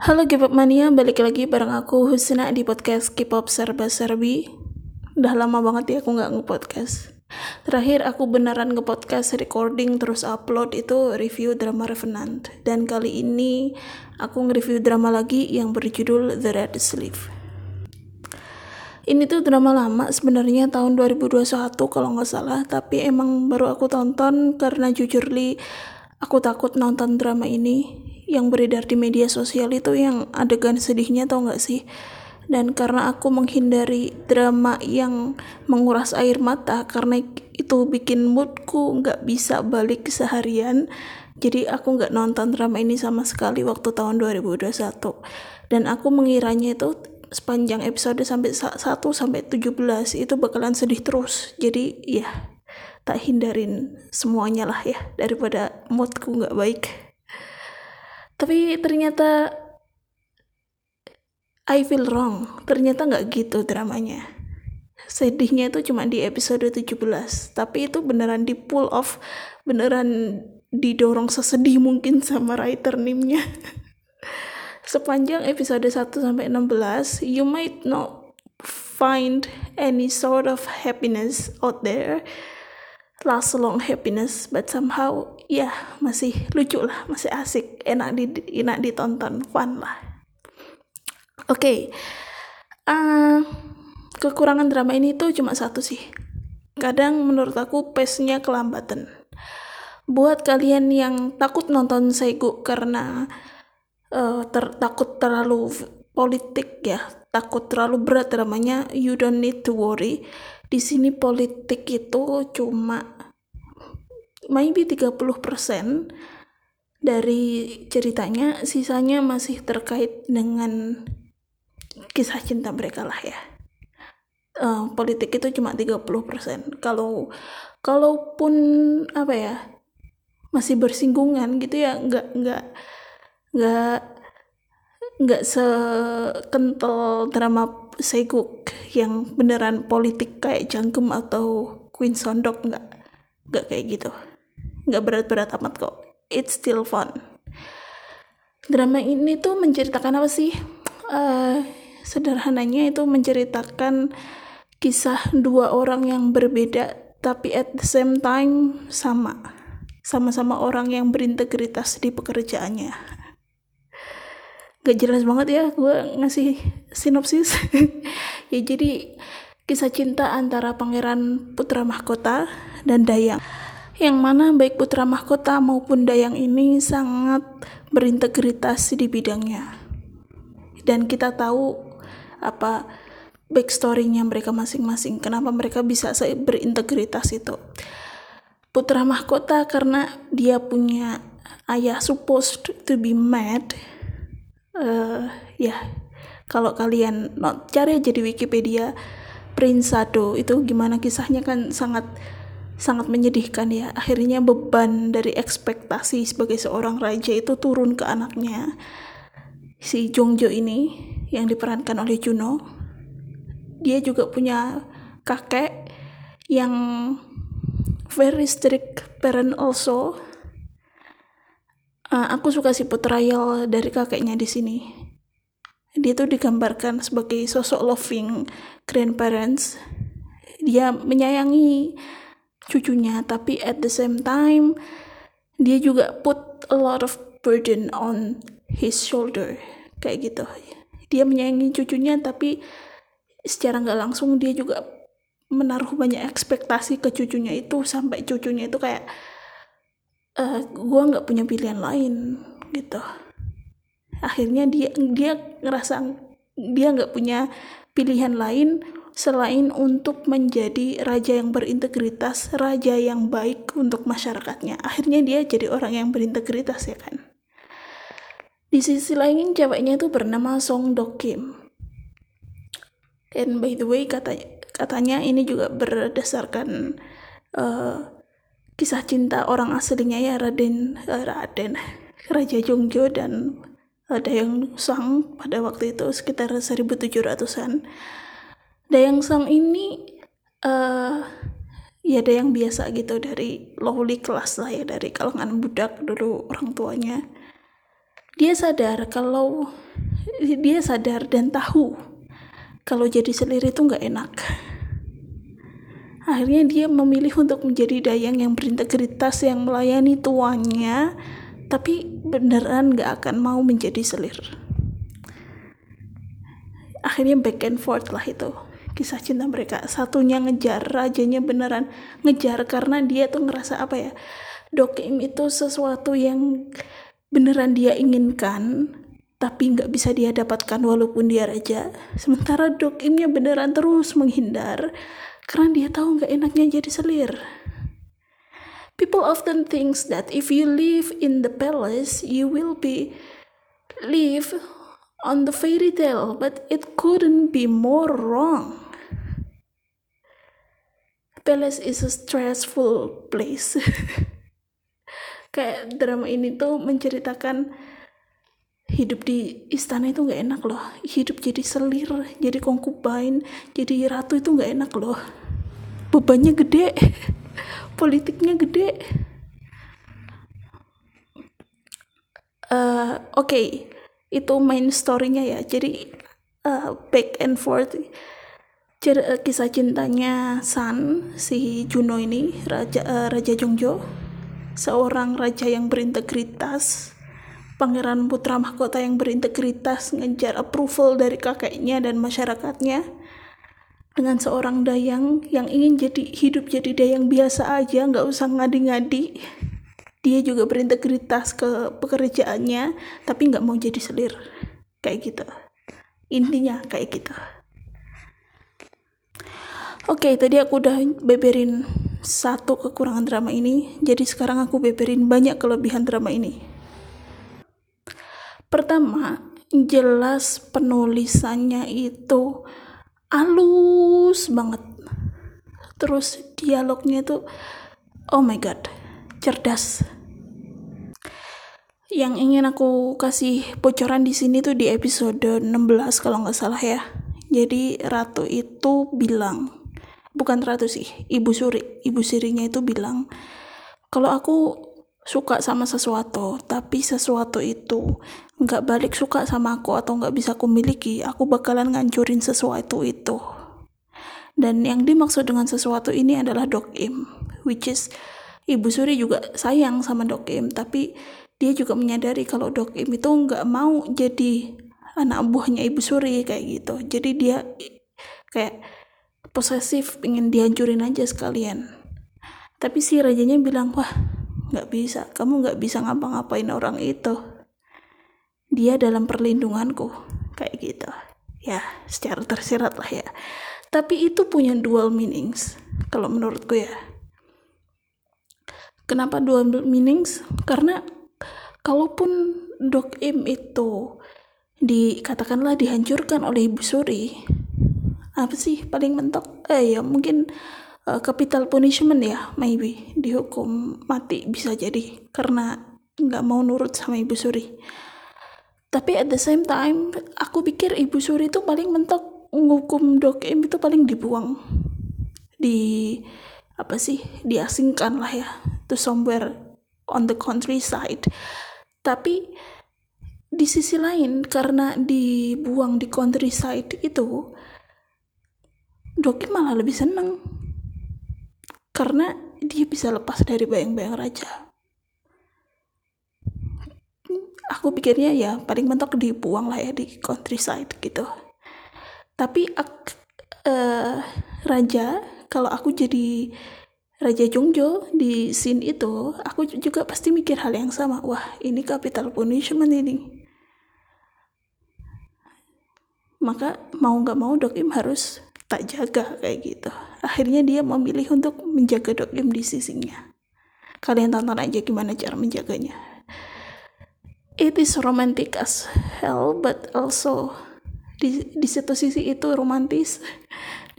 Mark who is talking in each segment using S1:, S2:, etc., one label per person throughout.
S1: Halo K-pop mania, balik lagi bareng aku Husna di podcast K-pop Serba Serbi. Udah lama banget ya aku nggak nge-podcast. Terakhir aku beneran nge-podcast recording terus upload itu review drama Revenant. Dan kali ini aku nge-review drama lagi yang berjudul The Red Sleeve. Ini tuh drama lama sebenarnya tahun 2021 kalau nggak salah, tapi emang baru aku tonton karena jujur li aku takut nonton drama ini yang beredar di media sosial itu yang adegan sedihnya tau gak sih? Dan karena aku menghindari drama yang menguras air mata karena itu bikin moodku nggak bisa balik seharian jadi aku nggak nonton drama ini sama sekali waktu tahun 2021 dan aku mengiranya itu sepanjang episode sampai 1 sampai 17 itu bakalan sedih terus. Jadi ya tak hindarin semuanya lah ya daripada moodku nggak baik tapi ternyata I feel wrong. Ternyata nggak gitu dramanya. Sedihnya itu cuma di episode 17 tapi itu beneran di pull off beneran didorong sesedih mungkin sama writer nimnya sepanjang episode 1 sampai 16 you might not find any sort of happiness out there. Last long happiness but somehow ya masih lucu lah masih asik enak di enak ditonton fun lah. Oke okay. uh, kekurangan drama ini tuh cuma satu sih. Kadang menurut aku pace-nya kelambatan. Buat kalian yang takut nonton Seigu karena uh, ter takut terlalu politik ya takut terlalu berat dramanya you don't need to worry. Di sini politik itu cuma maybe 30% dari ceritanya sisanya masih terkait dengan kisah cinta mereka lah ya. Uh, politik itu cuma 30% kalau kalaupun apa ya masih bersinggungan gitu ya nggak nggak nggak nggak sekental drama Seguk yang beneran politik kayak Jangkum atau Queen Sondok nggak nggak kayak gitu nggak berat-berat amat kok. It's still fun. Drama ini tuh menceritakan apa sih? Uh, sederhananya itu menceritakan kisah dua orang yang berbeda tapi at the same time sama. Sama-sama orang yang berintegritas di pekerjaannya. Gak jelas banget ya gue ngasih sinopsis. Ya jadi kisah cinta antara pangeran putra mahkota dan Dayang yang mana baik putra mahkota maupun Dayang ini sangat berintegritas di bidangnya. Dan kita tahu apa backstorynya mereka masing-masing kenapa mereka bisa berintegritas itu. Putra mahkota karena dia punya ayah supposed to be mad uh, ya kalau kalian not cari aja di Wikipedia Prince Sado. Itu gimana kisahnya kan sangat sangat menyedihkan ya. Akhirnya beban dari ekspektasi sebagai seorang raja itu turun ke anaknya si Jongjo ini yang diperankan oleh Juno. Dia juga punya kakek yang very strict parent also. Uh, aku suka si portrayal dari kakeknya di sini. Dia tuh digambarkan sebagai sosok loving grandparents. Dia menyayangi cucunya tapi at the same time dia juga put a lot of burden on his shoulder. Kayak gitu. Dia menyayangi cucunya tapi secara nggak langsung dia juga menaruh banyak ekspektasi ke cucunya itu sampai cucunya itu kayak uh, eh, gue nggak punya pilihan lain gitu. Akhirnya dia dia ngerasa dia nggak punya pilihan lain selain untuk menjadi raja yang berintegritas, raja yang baik untuk masyarakatnya. Akhirnya dia jadi orang yang berintegritas ya kan. Di sisi lain ceweknya itu bernama Song Dok Kim. And by the way katanya katanya ini juga berdasarkan uh, kisah cinta orang aslinya ya Raden uh, Raden Raja Jongjo dan Dayang Sang pada waktu itu sekitar 1700-an. Dayang Sang ini uh, ya Dayang biasa gitu dari lowly kelas lah ya dari kalangan budak dulu orang tuanya. dia sadar kalau dia sadar dan tahu kalau jadi selir itu nggak enak. Akhirnya dia memilih untuk menjadi dayang yang berintegritas yang melayani tuannya tapi beneran gak akan mau menjadi selir. Akhirnya back and forth lah itu kisah cinta mereka. Satunya ngejar rajanya beneran. Ngejar karena dia tuh ngerasa apa ya Dokim itu sesuatu yang beneran dia inginkan tapi nggak bisa dia dapatkan walaupun dia raja. Sementara Dokimnya beneran terus menghindar karena dia tahu nggak enaknya jadi selir. People often thinks that if you live in the palace, you will be live on the fairy tale, but it couldn't be more wrong. Palace is a stressful place. Kayak drama ini tuh menceritakan hidup di istana itu nggak enak loh. Hidup jadi selir, jadi concubine, jadi ratu itu nggak enak loh. Bebannya gede. politiknya gede uh, oke okay. Itu main storynya ya. Jadi uh, back and forth. Uh, kisah cintanya San si Juno ini raja uh, raja Jongjo. Seorang raja yang berintegritas. Pangeran putra mahkota yang berintegritas ngejar approval dari kakeknya dan masyarakatnya. Dengan seorang dayang yang ingin jadi hidup jadi dayang biasa aja nggak usah ngadi-ngadi dia juga berintegritas ke pekerjaannya tapi nggak mau jadi selir. Kayak gitu. Intinya kayak gitu. Oke tadi aku udah beberin satu kekurangan drama ini. Jadi sekarang aku beberin banyak kelebihan drama ini. Pertama jelas penulisannya itu halus banget. Terus dialognya itu oh my god cerdas. Yang ingin aku kasih bocoran di sini tuh di episode 16 kalau nggak salah ya. Jadi ratu itu bilang bukan ratu sih ibu suri ibu sirinya itu bilang kalau aku suka sama sesuatu tapi sesuatu itu nggak balik suka sama aku atau nggak bisa aku miliki aku bakalan ngancurin sesuatu itu. Dan yang dimaksud dengan sesuatu ini adalah Dok Im which is Ibu Suri juga sayang sama Dok Im tapi dia juga menyadari kalau Dok Im itu nggak mau jadi anak buahnya Ibu Suri kayak gitu. Jadi dia kayak posesif ingin dihancurin aja sekalian. Tapi si rajanya bilang wah nggak bisa. Kamu nggak bisa ngapa-ngapain orang itu. Dia dalam perlindunganku kayak gitu. Ya secara tersirat lah ya. Tapi itu punya dual meanings kalau menurutku ya kenapa dual meanings? Karena kalaupun Dok Im itu dikatakanlah dihancurkan oleh Ibu Suri apa sih paling mentok? Eh ya mungkin uh, capital punishment ya maybe dihukum mati bisa jadi karena nggak mau nurut sama ibu suri. Tapi at the same time aku pikir ibu suri itu paling mentok ngukum dokim itu paling dibuang di apa sih diasingkan lah ya to somewhere on the countryside. Tapi di sisi lain karena dibuang di countryside itu Dokim malah lebih seneng. Karena dia bisa lepas dari bayang-bayang raja. Aku pikirnya ya paling mentok dibuang lah ya di countryside gitu. Tapi uh, raja kalau aku jadi Raja Jongjo di scene itu, aku juga pasti mikir hal yang sama. Wah, ini capital punishment ini. Maka mau nggak mau Dokim harus tak jaga kayak gitu akhirnya dia memilih untuk menjaga Dokim di sisinya kalian tonton aja gimana cara menjaganya it is romantic as hell but also di, di satu sisi itu romantis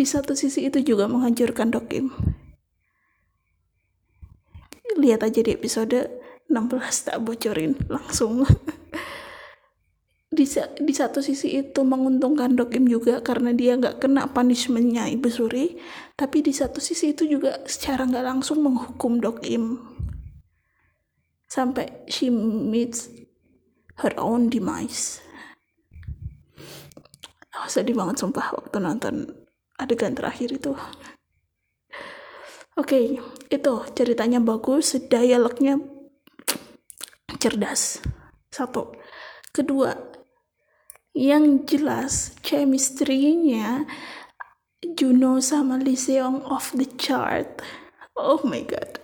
S1: di satu sisi itu juga menghancurkan Dokim lihat aja di episode 16 tak bocorin langsung. Di, di satu sisi itu menguntungkan Dokim juga karena dia nggak kena punishmentnya Ibu Suri tapi di satu sisi itu juga secara nggak langsung menghukum Dokim sampai she meets her own demise. Oh, sedih banget sumpah waktu nonton adegan terakhir itu. Oke okay, itu ceritanya bagus dialognya cerdas. Satu. Kedua yang jelas chemistry-nya Juno sama Lee Seong off the chart. Oh my god.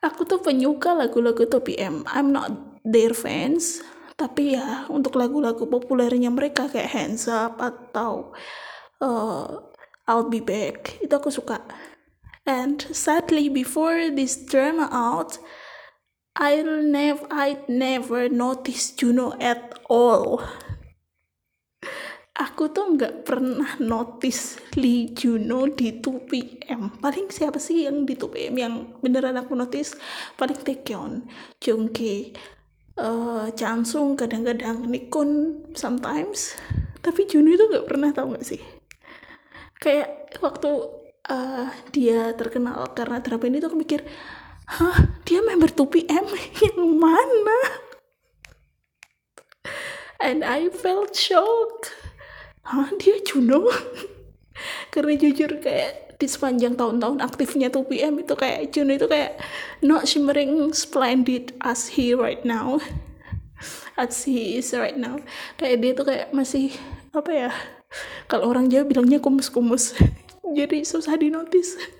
S1: Aku tuh penyuka lagu-lagu 2PM I'm not their fans. Tapi ya untuk lagu-lagu populernya mereka kayak Hands Up atau uh, I'll Be Back. Itu aku suka. And sadly before this drama out I'll never I'd never notice Juno at all. Aku tuh nggak pernah notice Lee Juno di 2PM paling siapa sih yang di 2PM yang beneran aku notice? Paling Taekyon Jungkook uh, Chansung kadang-kadang Nikon sometimes. Tapi Juno itu nggak pernah tahu nggak sih kayak waktu uh, dia terkenal karena drama ini tuh aku mikir hah dia member 2PM yang mana? And I felt shock hah dia Juno? Karena jujur kayak di sepanjang tahun-tahun aktifnya 2PM itu kayak Juno itu kayak not shimmering splendid as he right now. As he is right now. Kayak dia tuh kayak masih apa ya kalau orang Jawa bilangnya kumus-kumus. Jadi susah di notice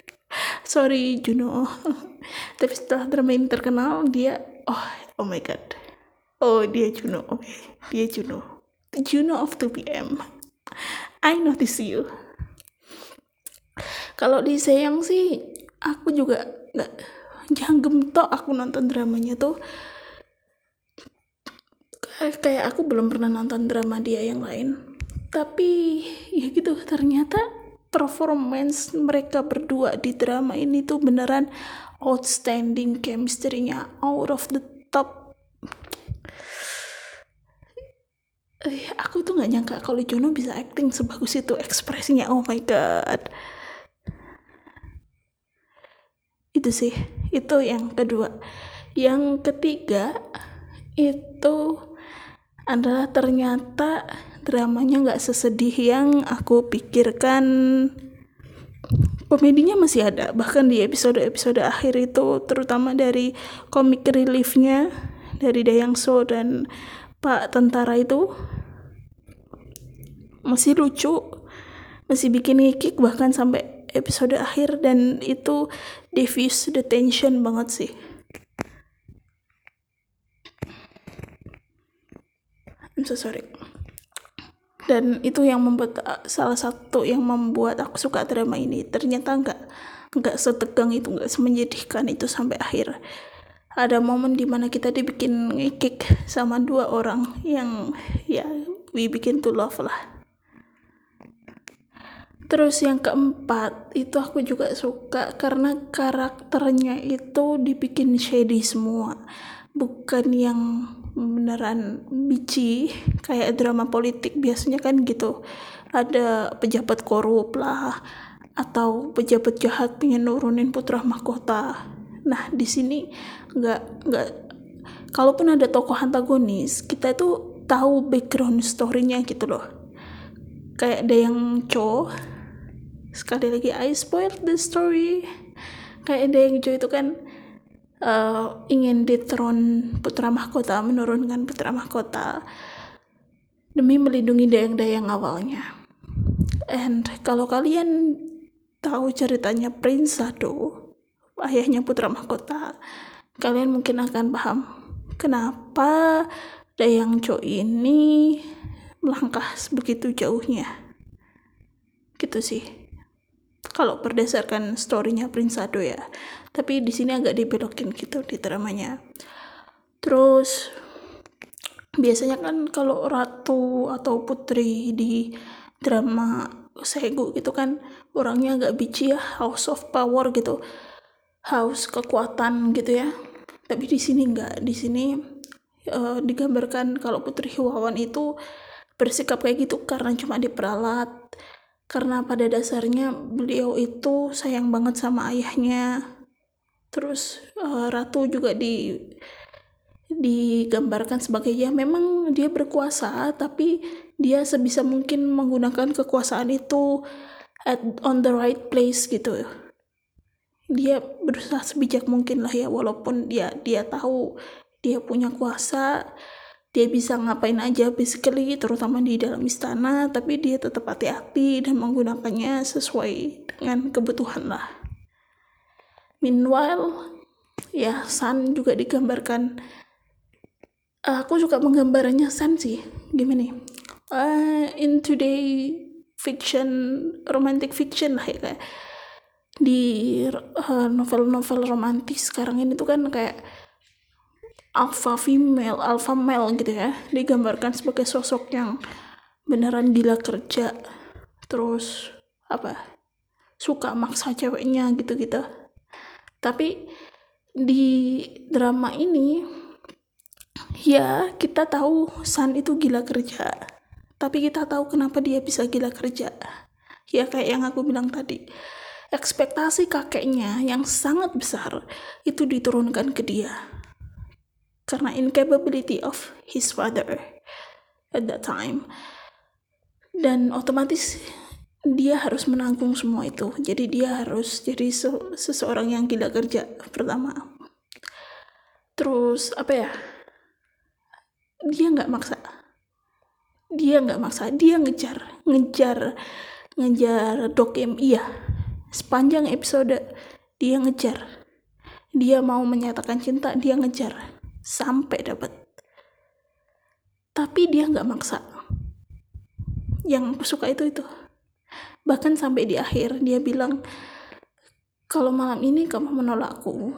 S1: sorry Juno. Tapi setelah drama ini terkenal dia oh oh my god. Oh dia Juno oke. Dia Juno. Juno of 2PM I notice you. Kalau di Seyang sih aku juga nggak jangan gemtok aku nonton dramanya tuh. Kayak aku belum pernah nonton drama dia yang lain tapi ya gitu ternyata performance mereka berdua di drama ini tuh beneran outstanding chemistry-nya out of the top. Eh, aku tuh nggak nyangka kalau Juno bisa acting sebagus itu ekspresinya. Oh my god. Itu sih itu yang kedua. Yang ketiga itu adalah ternyata dramanya nggak sesedih yang aku pikirkan. Komedinya masih ada bahkan di episode-episode akhir itu terutama dari komik reliefnya dari Dayang So dan Pak Tentara itu masih lucu masih bikin ngikik bahkan sampai episode akhir dan itu diffuse the tension banget sih. I'm so sorry dan itu yang membuat salah satu yang membuat aku suka drama ini. Ternyata nggak nggak setegang itu nggak semenyedihkan itu sampai akhir. Ada momen di mana kita dibikin ngikik sama dua orang yang ya we begin to love lah. Terus yang keempat itu aku juga suka karena karakternya itu dibikin shady semua. Bukan yang beneran bici kayak drama politik biasanya kan gitu. Ada pejabat korup lah atau pejabat jahat pengen nurunin putra mahkota. Nah di sini nggak nggak kalaupun ada tokoh antagonis kita itu tahu background storynya gitu loh. Kayak ada yang co sekali lagi I spoiled the story. Kayak ada yang co itu kan uh, ingin detron putra mahkota menurunkan putra mahkota demi melindungi dayang-dayang awalnya. And kalau kalian tahu ceritanya Prince Sado ayahnya putra mahkota kalian mungkin akan paham kenapa Dayang Cho ini melangkah begitu jauhnya. Gitu sih kalau berdasarkan storynya Prince Ado ya. Tapi di sini agak dibelokin gitu di dramanya. Terus biasanya kan kalau ratu atau putri di drama segu gitu kan orangnya agak bici ya house of power gitu. House kekuatan gitu ya. Tapi di sini enggak. Di sini uh, digambarkan kalau putri Wawan itu bersikap kayak gitu karena cuma diperalat karena pada dasarnya beliau itu sayang banget sama ayahnya. Terus uh, ratu juga di digambarkan sebagai ya memang dia berkuasa tapi dia sebisa mungkin menggunakan kekuasaan itu at on the right place gitu. Dia berusaha sebijak mungkin lah ya walaupun dia dia tahu dia punya kuasa dia bisa ngapain aja basically terutama di dalam istana tapi dia tetap hati-hati dan menggunakannya sesuai dengan kebutuhan lah. Meanwhile ya Sun juga digambarkan. Aku suka menggambarnya Sun sih. Gimana uh, in today fiction romantic fiction lah ya kayak. Di uh, novel-novel romantis sekarang ini tuh kan kayak alpha female, alpha male gitu ya, digambarkan sebagai sosok yang beneran gila kerja, terus apa suka maksa ceweknya gitu-gitu. Tapi di drama ini ya kita tahu San itu gila kerja, tapi kita tahu kenapa dia bisa gila kerja. Ya kayak yang aku bilang tadi, ekspektasi kakeknya yang sangat besar itu diturunkan ke dia karena incapability of his father at that time. Dan otomatis dia harus menanggung semua itu. Jadi dia harus jadi se seseorang yang gila kerja pertama. Terus apa ya? Dia nggak maksa. Dia nggak maksa. Dia ngejar ngejar ngejar dokem iya sepanjang episode dia ngejar. Dia mau menyatakan cinta dia ngejar sampai dapat tapi dia nggak maksa. Yang aku suka itu itu. Bahkan sampai di akhir dia bilang kalau malam ini kamu menolakku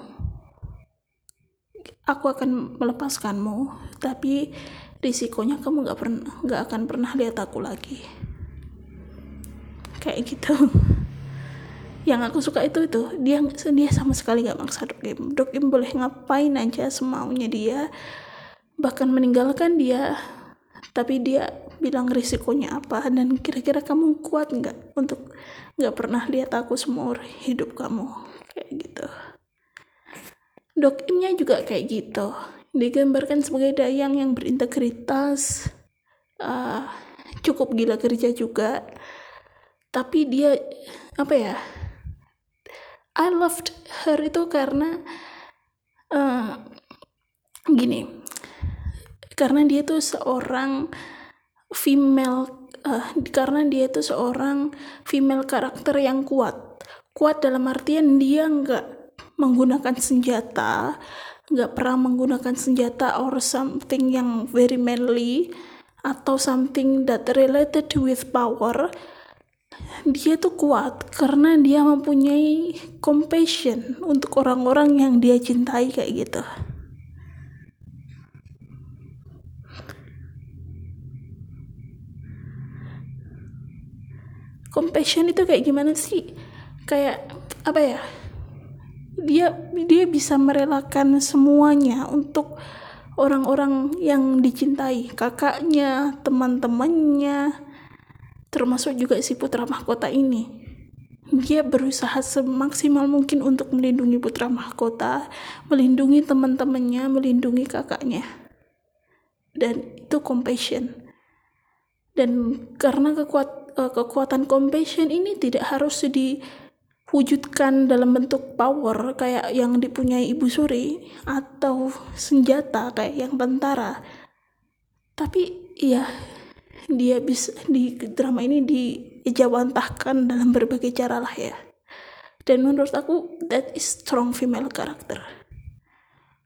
S1: aku akan melepaskanmu tapi risikonya kamu nggak pernah nggak akan pernah lihat aku lagi. Kayak gitu yang aku suka itu itu. Dia dia sama sekali nggak maksa Dok Im. Dok Im boleh ngapain aja semaunya dia. Bahkan meninggalkan dia tapi dia bilang risikonya apa dan kira-kira kamu kuat nggak untuk nggak pernah lihat aku seumur hidup kamu? Kayak gitu. Dok Imnya juga kayak gitu. Digambarkan sebagai dayang yang berintegritas uh, cukup gila kerja juga. Tapi dia apa ya I loved her itu karena uh, gini karena dia tuh seorang female uh, karena dia tuh seorang female karakter yang kuat. Kuat dalam artian dia nggak menggunakan senjata nggak pernah menggunakan senjata or something yang very manly atau something that related with power dia tuh kuat karena dia mempunyai compassion untuk orang-orang yang dia cintai kayak gitu. Compassion itu kayak gimana sih? Kayak apa ya? Dia dia bisa merelakan semuanya untuk orang-orang yang dicintai, kakaknya, teman-temannya, termasuk juga si putra mahkota ini dia berusaha semaksimal mungkin untuk melindungi putra mahkota, melindungi teman-temannya, melindungi kakaknya. Dan itu compassion. Dan karena kekuat, uh, kekuatan compassion ini tidak harus diwujudkan dalam bentuk power kayak yang dipunyai Ibu Suri atau senjata kayak yang tentara. Tapi ya dia bisa di drama ini dijawantahkan dalam berbagai cara lah ya. Dan menurut aku that is strong female character.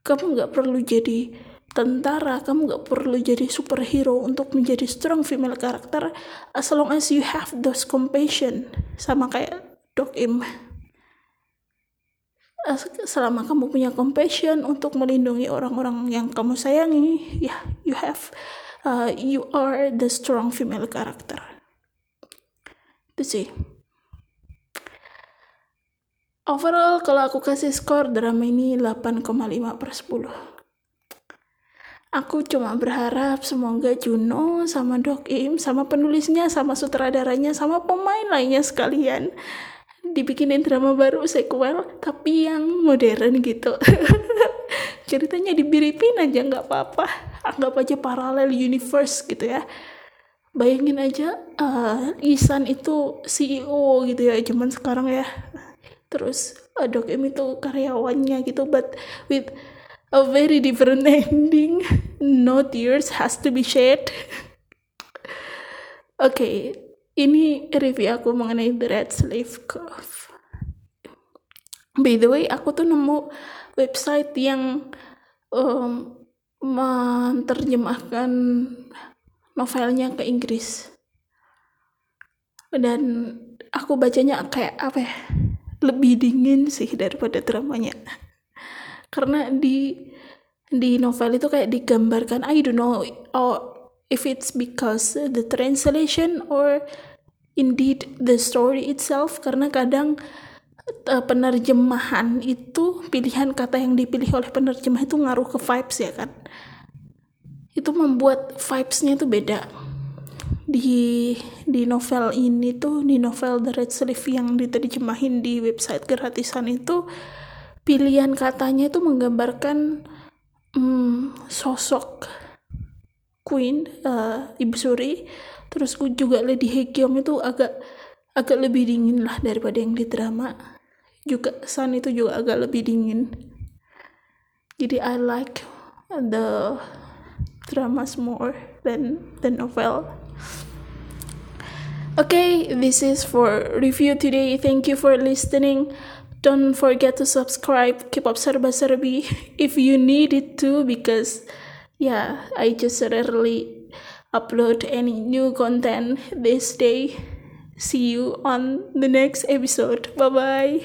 S1: Kamu nggak perlu jadi tentara kamu nggak perlu jadi superhero untuk menjadi strong female character as long as you have those compassion sama kayak Dok Im. Selama kamu punya compassion untuk melindungi orang-orang yang kamu sayangi ya you have uh, you are the strong female character. Itu sih. Overall kalau aku kasih skor drama ini 8,5 per 10 aku cuma berharap semoga Juno sama Dok Im sama penulisnya sama sutradaranya sama pemain lainnya sekalian dibikinin drama baru sequel tapi yang modern gitu. Ceritanya dibiripin aja nggak apa-apa anggap aja paralel universe gitu ya. Bayangin aja uh, Isan itu CEO gitu ya zaman sekarang ya. Terus uh, itu karyawannya gitu but with a very different ending. No tears has to be shed. Oke okay, ini review aku mengenai The Red Slave Cove by the way aku tuh nemu website yang um, menerjemahkan novelnya ke Inggris. Dan aku bacanya kayak apa ya? Lebih dingin sih daripada dramanya. Karena di di novel itu kayak digambarkan I don't know oh, if it's because the translation or indeed the story itself. Karena kadang penerjemahan itu pilihan kata yang dipilih oleh penerjemah itu ngaruh ke vibes ya kan? Itu membuat vibesnya itu beda. Di di novel ini tuh di novel The Red Sleeve yang diterjemahin di website gratisan itu pilihan katanya itu menggambarkan hmm, sosok Queen uh, Ibu Suri terus juga Lady Hekyong itu agak agak lebih dingin lah daripada yang di drama. Juga Sun itu juga agak lebih dingin. Jadi I like the dramas more than the novel. Okay this is for review today. Thank you for listening. Don't forget to subscribe. Keep up serba serbi if you need it to because yeah I just rarely upload any new content this day See you on the next episode. Bye bye.